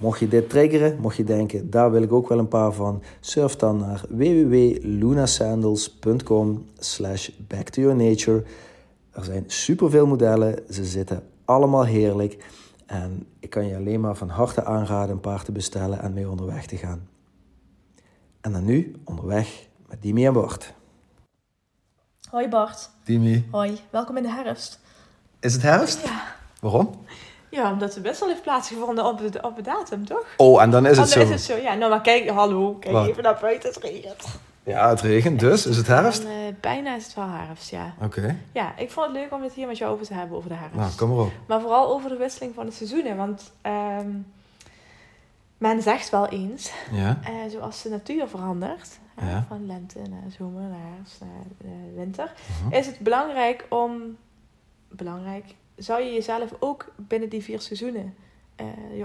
mocht je dit triggeren, mocht je denken, daar wil ik ook wel een paar van, surf dan naar www.lunasandals.com slash back to your nature. Er zijn superveel modellen, ze zitten allemaal heerlijk en ik kan je alleen maar van harte aanraden een paar te bestellen en mee onderweg te gaan. En dan nu onderweg met Dimi en Bart. Hoi Bart. Dimi, Hoi, welkom in de herfst. is het herfst? Ja. Waarom? Ja, omdat best wel heeft plaatsgevonden op de, op de datum, toch? Oh, en dan is het Oh, dan zo. is het zo. Ja, nou maar kijk, hallo, kijk Wat? even naar buiten, het regent. Ja, het regent, dus is het herfst? En, eh, bijna is het wel herfst, ja. Oké, Ja, ik vond het leuk om het hier met jou over te hebben, over de herfst. nou kom maar op. Maar vooral over de wisseling van de seizoenen. Want ehm, men zegt wel eens, Ja, eh, zoals de natuur verandert, Ja. van lente naar zomer, naar herfst, naar eh, winter, Mhm. is het belangrijk om, belangrijk, zou je jezelf ook binnen die vier seizoenen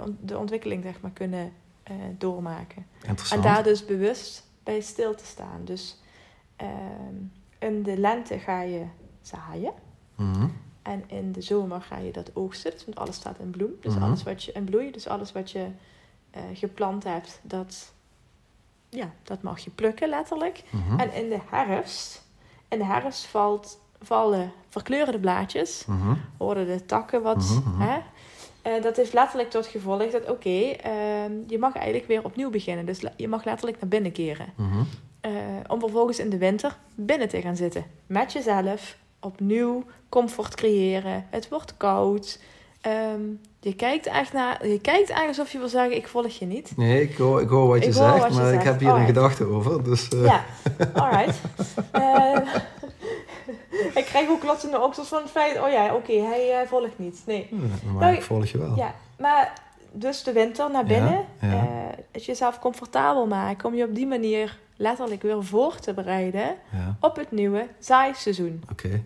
ont- de ontwikkeling zeg maar kunnen eh, doormaken. En daar dus bewust bij stil te staan. Dus ehm, in de lente ga je zaaien. Mhm. En in de zomer ga je dat oogsten, want alles staat in bloem. Dus Mhm. alles wat je in bloei, dus alles wat je eh, geplant hebt, dat, ja, dat mag je plukken letterlijk. Mhm. En in de herfst, in de herfst valt, vallen verkleuren de blaadjes, Mhm. worden de takken wat, Mhm, mhm. hè? Eh, dat heeft letterlijk tot gevolg dat, oké, ehm, je mag eigenlijk weer opnieuw beginnen. Dus je mag letterlijk naar binnen keren. Mhm. Eh, om vervolgens in de winter binnen te gaan zitten. Met jezelf. Opnieuw comfort creëren. Het wordt koud. Ehm, je, kijkt echt naar, je kijkt eigenlijk alsof je wil zeggen, ik volg je niet. Nee, ik hoor, ik hoor wat je Ik zegt, wat je maar ik heb hier een gedachte over. Dus, eh, Ja, alright. Ik krijg ook klotsende oksels van het feit, oh ja, oké, hij eh, volgt niet. Nee. maar Nou, ik volg je wel. Ja, maar dus de winter naar binnen. ja. eh, het jezelf comfortabel maken. Om je op die manier letterlijk weer voor te bereiden op het nieuwe zaaiseizoen. oké.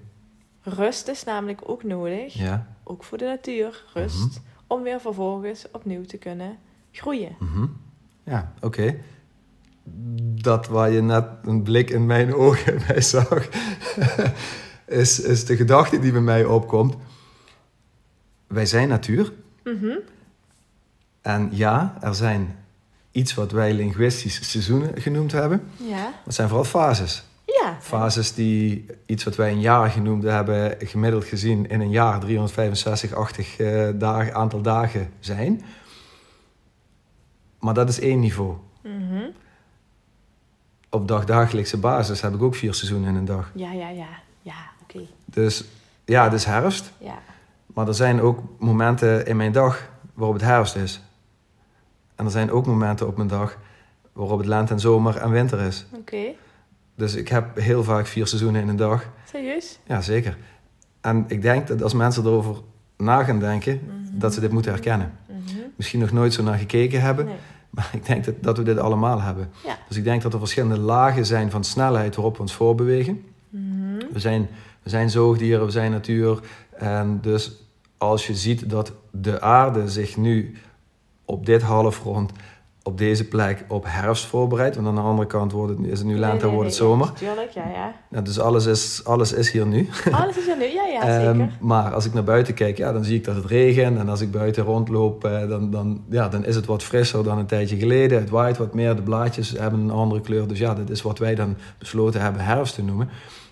Rust is namelijk ook nodig, Ja. ook voor de natuur, rust, Mhm. om weer vervolgens opnieuw te kunnen groeien. Mhm. Ja, oké. Dat waar je net een blik in mijn ogen bij zag, is, is de gedachte die bij mij opkomt. Wij zijn natuur. Mhm. En ja, er zijn iets wat wij linguistisch seizoenen genoemd hebben. Ja. Dat zijn vooral fases. Ja. Fases die iets wat wij een jaar genoemd hebben, gemiddeld gezien in een jaar 365-achtig eh, dagen, aantal dagen zijn. Maar dat is één niveau. Mhm. Op dagdagelijkse basis heb ik ook vier seizoenen in een dag. Ja, ja, ja. Ja, oké. Dus ja, het is herfst. Ja. Maar er zijn ook momenten in mijn dag waarop het herfst is. En er zijn ook momenten op mijn dag waarop het lente en zomer en winter is. Oké. Dus ik heb heel vaak vier seizoenen in een dag. Serieus? Ja, zeker. En ik denk dat als mensen erover na gaan denken, Mhm. dat ze dit moeten herkennen. Mhm. Misschien nog nooit zo naar gekeken hebben, Nee. maar ik denk dat, dat we dit allemaal hebben. Ja. Dus ik denk dat er verschillende lagen zijn van snelheid waarop we ons voorbewegen. Mhm. We zijn, we zijn zoogdieren, we zijn natuur. En dus als je ziet dat de aarde zich nu op dit halfrond op deze plek op herfst voorbereid. Want aan de andere kant wordt het, is het nu lente en nee, wordt het nee, zomer. ja, Tuurlijk, ja, ja. Ja, dus alles is, alles is hier nu. Alles is er nu, ja, ja, Ehm, zeker. maar als ik naar buiten kijk, ja, dan zie ik dat het regent. En als ik buiten rondloop, eh, dan, dan, ja, dan is het wat frisser dan een tijdje geleden. Het waait wat meer, de blaadjes hebben een andere kleur. Dus ja, dat is wat wij dan besloten hebben herfst te noemen.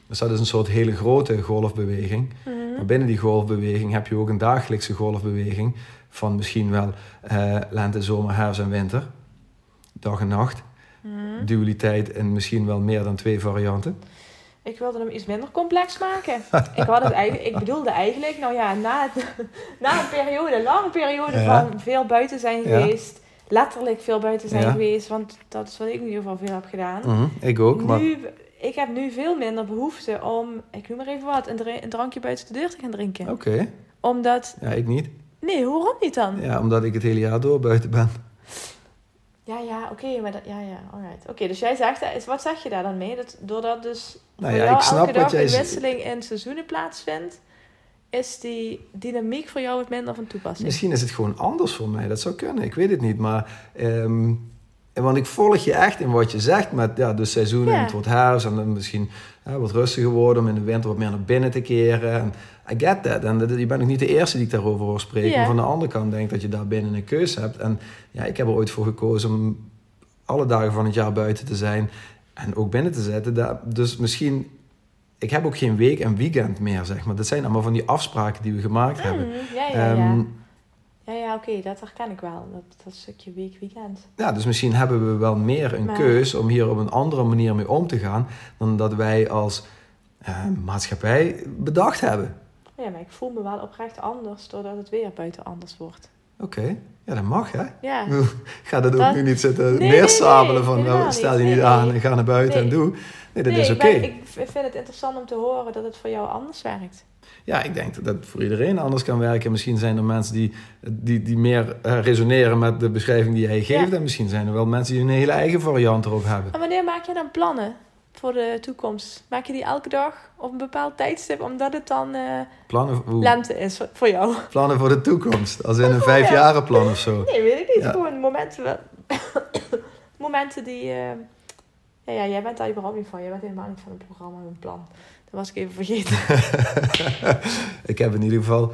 Dus dat is een soort hele grote golfbeweging. Mhm. Maar binnen die golfbeweging heb je ook een dagelijkse golfbeweging. Van misschien wel eh, lente, zomer, herfst en winter. Dag en nacht. Mhm. Dualiteit in misschien wel meer dan twee varianten. Ik wilde hem iets minder complex maken. ik, had het eigenlijk, ik bedoelde eigenlijk, nou ja, na, het, na een periode, een lange periode Ja. van veel buiten zijn geweest. Letterlijk veel buiten zijn geweest. Want dat is wat ik in ieder geval veel heb gedaan. Mhm, ik ook, maar Nu, ik heb nu veel minder behoefte om, ik noem maar even wat, een drankje buiten de deur te gaan drinken. oké. Omdat, Ja, ik niet. nee, waarom niet dan? Ja, omdat ik het hele jaar door buiten ben. Ja, ja, oké, maar dat, ja, ja, alright. Oké, dus jij zegt, eh, is- wat zeg je daar dan mee? Dat, doordat dus Nou ja, ik snap elke dag een wisseling in seizoenen plaatsvindt, is die dynamiek voor jou wat minder van toepassing. Misschien is het gewoon anders voor mij. Dat zou kunnen. Ik weet het niet. Maar, ehm, want ik volg je echt in wat je zegt met ja, de seizoenen. Ja. Het wordt herfst en dan misschien wat rustiger worden om in de winter wat meer naar binnen te keren. En I get that. En dat- je bent ook niet de eerste die ik daarover hoor spreken. Maar van de andere kant denk ik dat je daar binnen een keuze hebt. En ja, ik heb er ooit voor gekozen om alle dagen van het jaar buiten te zijn. En ook binnen te zitten. Daar- Dus misschien... Ik heb ook geen week en weekend meer, zeg maar. Dat zijn allemaal van die afspraken die we gemaakt hebben. Mm, ja, ja, ja. Ehm, ja, ja, oké, dat herken ik wel. Dat, dat stukje week, weekend. Ja, dus misschien hebben we wel meer een Maar- keus om hier op een andere manier mee om te gaan dan dat wij als eh, maatschappij bedacht hebben. Ja, maar ik voel me wel oprecht anders doordat het weer buiten anders wordt. Oké, ja, dat mag hè. Ja, Ik ga dat ook nu niet zitten Nee, neersabelen nee, nee, van nou, stel je niet Nee, aan en ga naar buiten en doe. Nee, dat is oké. ik vind het interessant om te horen dat het voor jou anders werkt. Ja, ik denk dat dat voor iedereen anders kan werken. Misschien zijn er mensen die, die, die meer eh, resoneren met de beschrijving die jij geeft. Ja. En misschien zijn er wel mensen die een hele eigen variant erop hebben. En wanneer maak je dan plannen voor de toekomst? Maak je die elke dag op een bepaald tijdstip, omdat het dan eh, Plannen, hoe- lente is voor- jou? plannen voor de toekomst. Als in een ja. vijfjarenplan of zo. Nee, weet ik niet. Ja. Gewoon momenten, momenten die... eh, ja, ja, jij bent daar überhaupt niet van. Jij bent helemaal niet van een programma en een plan. Dat was ik even vergeten. ik heb in ieder geval.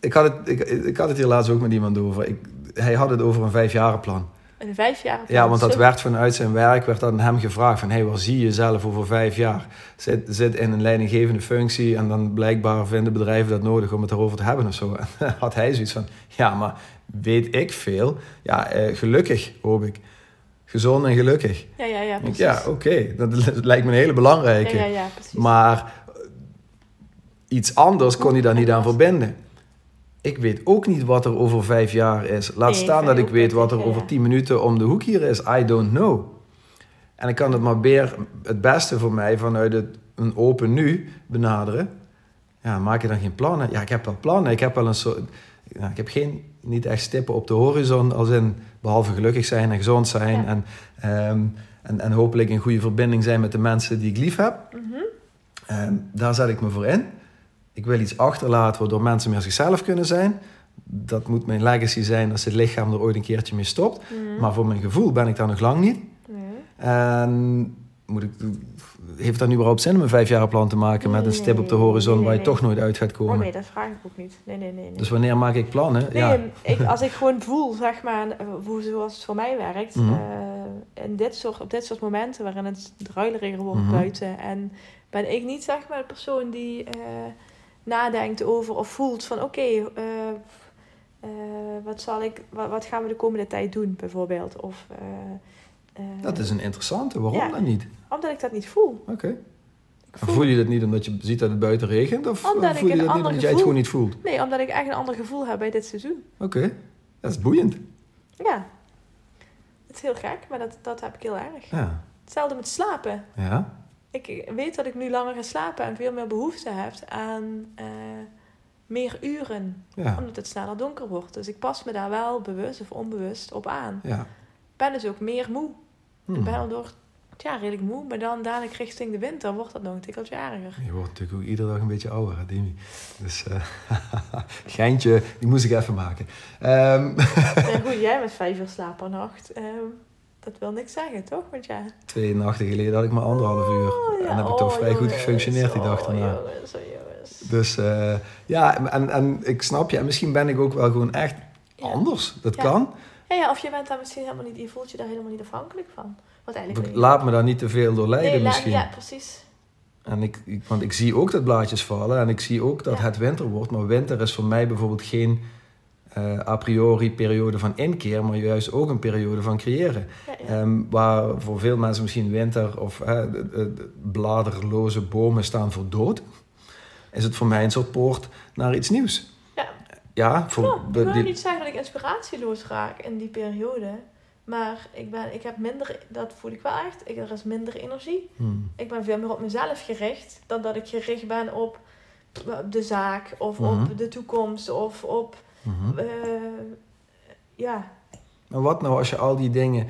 Ik had, het, ik, ik had het hier laatst ook met iemand over. Ik, hij had het over een vijfjarenplan. Een vijf jaar. Ja, want dat werd vanuit zijn werk werd aan hem gevraagd van... Hey, waar zie je jezelf over vijf jaar? Zit, zit in een leidinggevende functie en dan blijkbaar vinden bedrijven dat nodig om het erover te hebben of zo. En had hij zoiets van, ja, maar weet ik veel? Ja, eh, gelukkig hoop ik. Gezond en gelukkig. Ja, ja, ja, precies. ja, oké, dat lijkt me een hele belangrijke. ja, ja, ja, precies. Maar iets anders kon hij daar niet aan verbinden. Ik weet ook niet wat er over vijf jaar is. Laat Nee, staan dat ik weet wat er over ja. tien minuten om de hoek hier is. I don't know. En ik kan het maar meer het beste voor mij vanuit het, een open nu benaderen. Ja, maak je dan geen plannen? Ja, ik heb wel plannen. Ik heb wel een soort... Ik heb geen, niet echt stippen op de horizon. Als in, behalve gelukkig zijn en gezond zijn. Ja. En, ehm, en, en hopelijk in goede verbinding zijn met de mensen die ik lief heb. Mhm. Ehm, daar zet ik me voor in. Ik wil iets achterlaten waardoor mensen meer zichzelf kunnen zijn. Dat moet mijn legacy zijn als het lichaam er ooit een keertje mee stopt. Mhm. Maar voor mijn gevoel ben ik daar nog lang niet. Nee. En moet ik, heeft dat nu überhaupt zin om een vijfjarenplan te maken met een stip op de horizon Nee, waar je toch nooit uit gaat Oh komen? nee, dat vraag ik ook niet. Nee, nee, nee. nee. Dus wanneer maak ik plannen? Nee, ja. ik, als ik gewoon voel, zeg maar, hoe, zoals het voor mij werkt, Mhm. eh, in dit soort, op dit soort momenten waarin het druileriger wordt Mhm. buiten, en ben ik niet, zeg maar, de persoon die eh, nadenkt over of voelt van, oké, eh, eh, wat zal ik, wat, wat gaan we de komende tijd doen, bijvoorbeeld, of eh, Dat is een interessante. Waarom Ja. dan niet? omdat ik dat niet voel. Oké. Voel je dat niet omdat je ziet dat het buiten regent? Of Omdat voel je dat niet omdat jij het gewoon niet voelt? Nee, omdat ik echt een ander gevoel heb bij dit seizoen. Oké. Dat is boeiend. Ja. Het is heel gek, maar dat, dat heb ik heel erg. Ja. Hetzelfde met slapen. Ja. Ik weet dat ik nu langer ga slapen en veel meer behoefte heb aan eh, meer uren. Ja. Omdat het sneller donker wordt. Dus ik pas me daar wel bewust of onbewust op aan. Ja. Ik ben dus ook meer moe. Ik Hm. ben al door ja, redelijk moe. Maar dan dadelijk richting de winter wordt dat nog een tikkeltje erger. Je wordt natuurlijk ook iedere dag een beetje ouder, hè, Demi. Dus uh, geintje, die moest ik even maken. Um, ja, goed, jij met vijf uur slaap per nacht. Um, dat wil niks zeggen, toch? Want ja. Twee nachten geleden had ik maar anderhalf uur. Oh, ja. En heb ik toch oh, vrij goed gefunctioneerd die dag daarna. Oh, jongens, oh, jongens. Dus uh, ja, en, en ik snap je. En misschien ben ik ook wel gewoon echt anders. Dat kan. Ja, ja, of je bent daar misschien helemaal niet, je voelt je daar helemaal niet afhankelijk van. Wat eigenlijk Laat me daar niet te veel door leiden nee, misschien. Ja, precies. En ik, ik, want ik zie ook dat blaadjes vallen en ik zie ook dat het winter wordt. Maar winter is voor mij bijvoorbeeld geen uh, a priori periode van inkeer, maar juist ook een periode van creëren. Um, waar voor veel mensen misschien winter of uh, bladerloze bomen staan voor dood, is het voor mij een soort poort naar iets nieuws. Ja, ja voor, ik wil niet zeggen dat ik inspiratieloos raak in die periode. Maar ik, ben, ik heb minder, dat voel ik wel echt, ik, er is minder energie. Hmm. Ik ben veel meer op mezelf gericht dan dat ik gericht ben op de zaak of op Mhm. de toekomst of op. Mhm. eh, ja, Maar wat nou als je al die dingen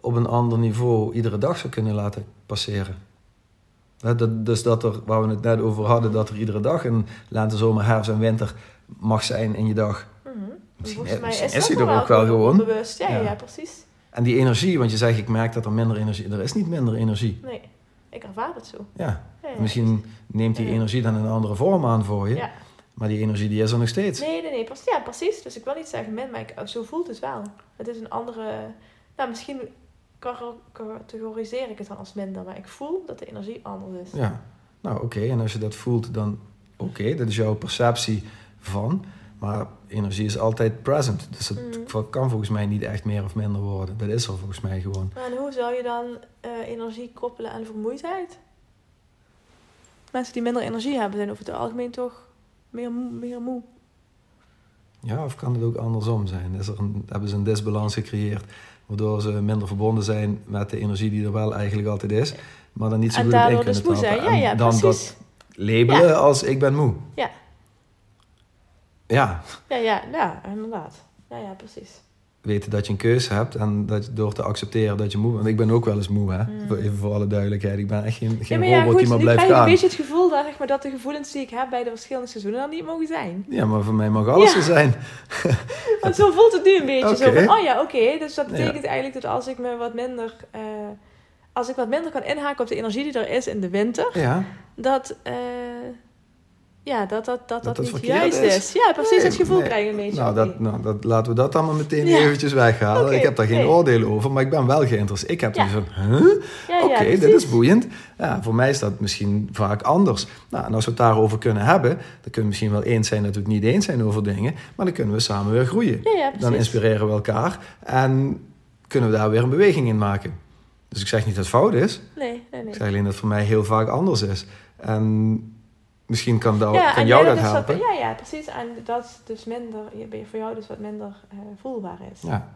op een ander niveau iedere dag zou kunnen laten passeren? Dat, dus dat er, waar we het net over hadden, dat er iedere dag een lente, zomer, herfst en winter mag zijn in je dag. mhm. Misschien, volgens mij misschien is, is er ook wel gewoon. Bewust. Ja, ja. Precies. En die energie, want je zegt, ik merk dat er minder energie... Er is niet minder energie. Nee, ik ervaar het zo. Ja. Ja, Misschien neemt die energie dan een andere vorm aan voor je. Maar die energie die is er nog steeds. Nee, nee, nee, precies. Ja, precies. Dus ik wil niet zeggen min, maar ik, zo voelt het wel. Het is een andere... Nou, misschien cate- categoriseer ik het dan als minder, maar ik voel dat de energie anders is. Ja. Nou, oké. En als je dat voelt, dan oké. Dat is jouw perceptie van. Maar energie is altijd present. Dus het Mhm. kan volgens mij niet echt meer of minder worden. Dat is er volgens mij gewoon. En hoe zou je dan eh, energie koppelen aan vermoeidheid? Mensen die minder energie hebben zijn over het algemeen toch meer moe. Meer moe. Ja, of kan het ook andersom zijn? Is er een, hebben ze een disbalans gecreëerd... waardoor ze minder verbonden zijn met de energie die er wel eigenlijk altijd is... maar dan niet zo en goed in kunnen dus moe zijn. Ja, En dan precies. dat labelen Ja. als ik ben moe. Ja. Ja, Ja, ja, ja, inderdaad. Ja, ja, precies. Weten dat je een keuze hebt en dat je, door te accepteren dat je moe bent. Want ik ben ook wel eens moe, hè? Mm. Even voor alle duidelijkheid. Ik ben echt geen, Ja, geen maar ja, robot goed, die maar blijft krijg je gaan. een beetje het gevoel dat, zeg maar, dat de gevoelens die ik heb bij de verschillende seizoenen dan niet mogen zijn. Ja, maar voor mij mag alles Ja. er zijn. Want zo voelt het nu een beetje. Zo van, oh ja, oké. Dus dat betekent eigenlijk dat als ik me wat minder... eh, als ik wat minder kan inhaken op de energie die er is in de winter, Ja, dat... eh, ja, dat dat, dat, dat, dat niet juist is? is. Ja, precies. Nee, dat gevoel nee. krijg je een beetje. nou, dat, nou dat, laten we dat dan maar meteen Ja. eventjes weghalen. Ik heb daar geen nee. oordelen over, maar ik ben wel geïnteresseerd. Ik heb Ja. van, huh? Ja, ja, Oké, dit precies. is boeiend. Ja, voor mij is dat misschien vaak anders. Nou, en als we het daarover kunnen hebben, dan kunnen we misschien wel eens zijn dat we het niet eens zijn over dingen, maar dan kunnen we samen weer groeien. Dan inspireren we elkaar en kunnen we daar weer een beweging in maken. Dus ik zeg niet dat het fout is, Nee, nee, nee. ik zeg alleen dat het voor mij heel vaak anders is. En misschien kan, dat, ja, kan jou dat helpen. Wat, ja, ja, precies. En dat dus minder, je- voor jou dus wat minder eh, voelbaar is. Ja.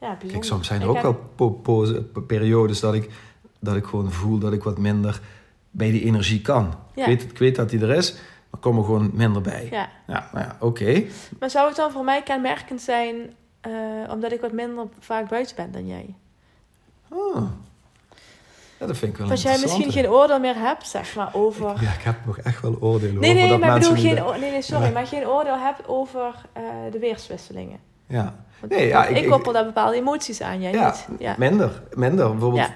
Ja. Kijk, soms zijn er Ik ook heb- wel periodes dat ik, dat ik gewoon voel dat ik wat minder bij die energie kan. Ja. Ik, weet, ik weet dat die er is, maar ik kom er gewoon minder bij. Ja. Ja, nou ja, oké. Maar zou het dan voor mij kenmerkend zijn, eh, omdat ik wat minder vaak buiten ben dan jij? Ah. Ja, dat vind ik wel Dat jij misschien geen oordeel meer hebt, zeg maar, over... Ja, ik heb nog echt wel oordelen Nee, over nee, dat maar ik mensen bedoel niet geen, de- nee, nee, sorry, Ja. maar geen oordeel hebt over eh, de weerswisselingen. Ja, Nee, ja, ik, ik- koppel daar bepaalde emoties aan, jij Ja, niet. Ja. minder. Minder. Bijvoorbeeld,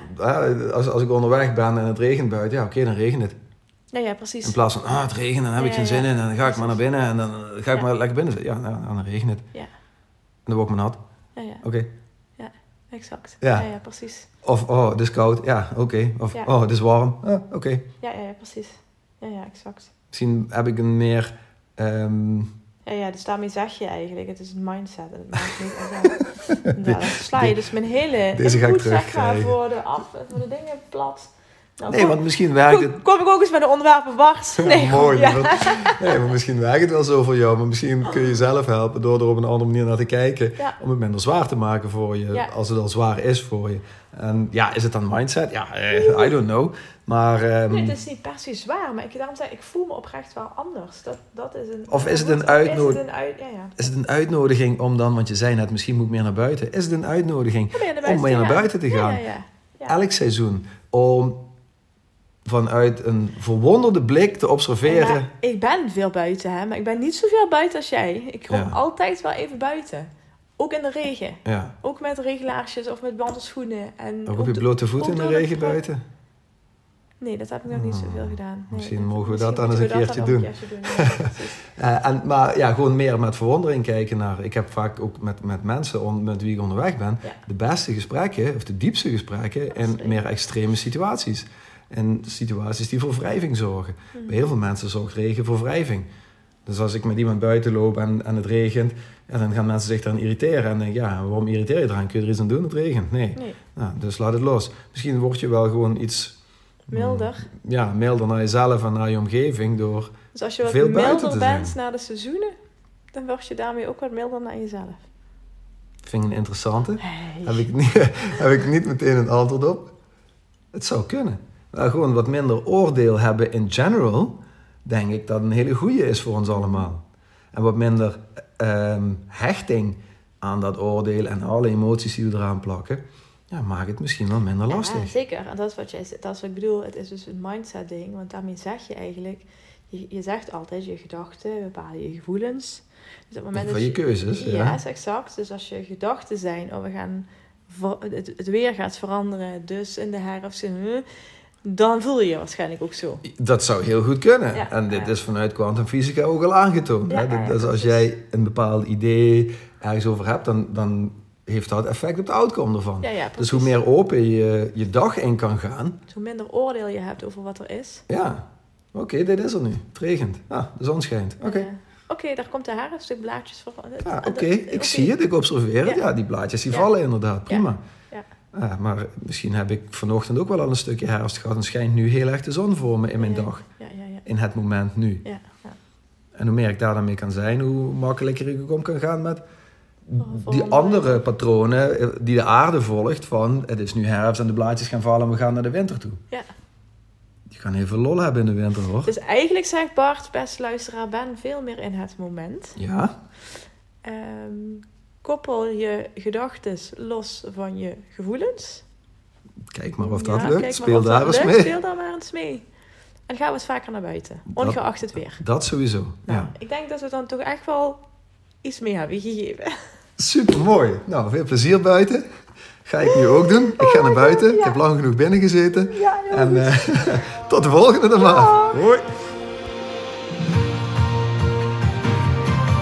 als, als ik onderweg ben en het regent buiten, ja, oké, dan regent het. Ja, ja, precies. In plaats van, ah, het regent, dan heb Ja, ik geen zin in en dan ga ik maar naar binnen en dan ga ik maar lekker binnen zitten. Ja, nou, dan regent het. Ja. En dan word ik maar nat. Ja, ja, Oké. Exact. Ja. Ja, ja, precies. Of, oh, het is koud. Ja, oké. Of, Ja. oh, het is warm. Ah, oké. Ja, ja, ja, precies. Ja, ja, exact. Misschien heb ik een meer... ehm, Ja, ja, dus daarmee zeg je eigenlijk, het is een mindset. En het maakt niet uit. Ja, dan sla je dus mijn hele Deze ga ik voor de, af, voor de dingen plat. Nou, nee, kom- want misschien werkt het... kom, ik ook eens bij de onderwerpen Bart. Nee, Mooi. ja. Nee, maar misschien werkt het wel zo voor jou. Maar misschien kun je zelf helpen door er op een andere manier naar te kijken. Ja. Om het minder zwaar te maken voor je. Ja. Als het al zwaar is voor je. En ja, is het dan mindset? Ja, eh, I don't know. Maar... ehm, Nee, het is niet per se zwaar, maar ik, daarom zeg ik, ik voel me oprecht wel anders. Dat, dat is een, Of is het een uitnodiging? uit. Is het een uitnodiging om dan, want je zei net, misschien moet ik meer naar buiten. Is het een uitnodiging Om meer naar buiten te gaan? Ja, ja, ja. Ja. elk seizoen, om vanuit een verwonderde blik te observeren. Ik ben veel buiten, hè, maar ik ben niet zoveel buiten als jij. Ik kom Ja. altijd wel even buiten. Ook in de regen. Ja, Ook met regelaarsjes of met wandelschoenen. En ook op je blote voeten in de regen buiten. Nee, dat heb ik nog niet zoveel gedaan. Nee, Misschien mogen we dat dan eens een keertje doen. een keertje doen. Ja, precies. Eh, en, maar ja, gewoon meer met verwondering kijken naar. Ik heb vaak ook met, met mensen on- met wie ik onderweg ben, Ja. de beste gesprekken, of de diepste gesprekken, in meer extreme situaties. En situaties die voor wrijving zorgen. Mhm. Bij heel veel mensen zorgt regen voor wrijving. Dus als ik met iemand buiten loop en, en het regent, ja, dan gaan mensen zich daaraan irriteren. En denk ja, waarom irriteer je eraan? Kun je er iets aan doen? Het regent. Nee. Nee, Nou, dus laat het los. Misschien word je wel gewoon iets milder. ja, milder naar jezelf en naar je omgeving door. Dus als je wat Veel milder bent zijn. na de seizoenen, dan word je daarmee ook wat milder naar jezelf. Vind ik een interessante. Hey. Heb ik, niet, heb ik niet meteen een antwoord op? Het zou kunnen. Maar gewoon wat minder oordeel hebben in general, denk ik dat een hele goede is voor ons allemaal. En wat minder ehm, hechting aan dat oordeel en alle emoties die we eraan plakken, ja, maakt het misschien wel minder Ja, lastig. zeker. En dat is wat jij. Dat is wat ik bedoel. Het is dus een mindset ding. Want daarmee zeg je eigenlijk... Je, je zegt altijd je gedachten, bepalen je gevoelens. Dus op het moment Van je keuzes, ja. Ja, exact. Dus als je gedachten zijn... Oh, we gaan... Het, het weer gaat veranderen. Dus in de herfst... Dan voel je je waarschijnlijk ook zo. Dat zou heel goed kunnen. Ja, en dit ja. is vanuit kwantumfysica ook al aangetoond. Ja, hè? Dus als jij een bepaald idee ergens over hebt, dan, dan heeft dat effect op de outcome ervan. Ja, ja, Dus hoe meer open je je dag in kan gaan, Dus hoe minder oordeel je hebt over wat er is. ja, oké, dit is er nu. Het regent. Ah, de zon schijnt. Oké, Oké, daar komt de herfst, de blaadjes voor. ja, eh, oké, eh, ik zie het, ik observeer het. Ja. Die blaadjes die vallen inderdaad, prima. Ah, maar misschien heb ik vanochtend ook wel al een stukje herfst gehad en schijnt nu heel erg de zon voor me in mijn Ja, dag. Ja, ja, ja. In het moment nu. ja, ja. En hoe meer ik daar dan mee kan zijn, hoe makkelijker ik ook om kan gaan met die verandering. andere patronen eh, die de aarde volgt van het is nu herfst en de blaadjes gaan vallen en we gaan naar de winter toe. Ja. Je kan heel veel lol hebben in de winter hoor. Dus eigenlijk zegt Bart, beste luisteraar, ben veel meer in het moment. Ja, Ehm, koppel je gedachten los van je gevoelens. kijk maar of dat Ja, lukt. Speel dat daar eens lukt. mee. Speel daar maar eens mee. En gaan we eens vaker naar buiten, Dat- ongeacht het weer. Dat sowieso. Nou, Ja. ik denk dat we dan toch echt wel iets mee hebben gegeven. Super mooi. Nou, veel plezier buiten. Ga ik nu ook doen. Ik ga naar buiten. Ik heb lang genoeg binnen gezeten. En eh, tot de volgende dan maar. Hoi.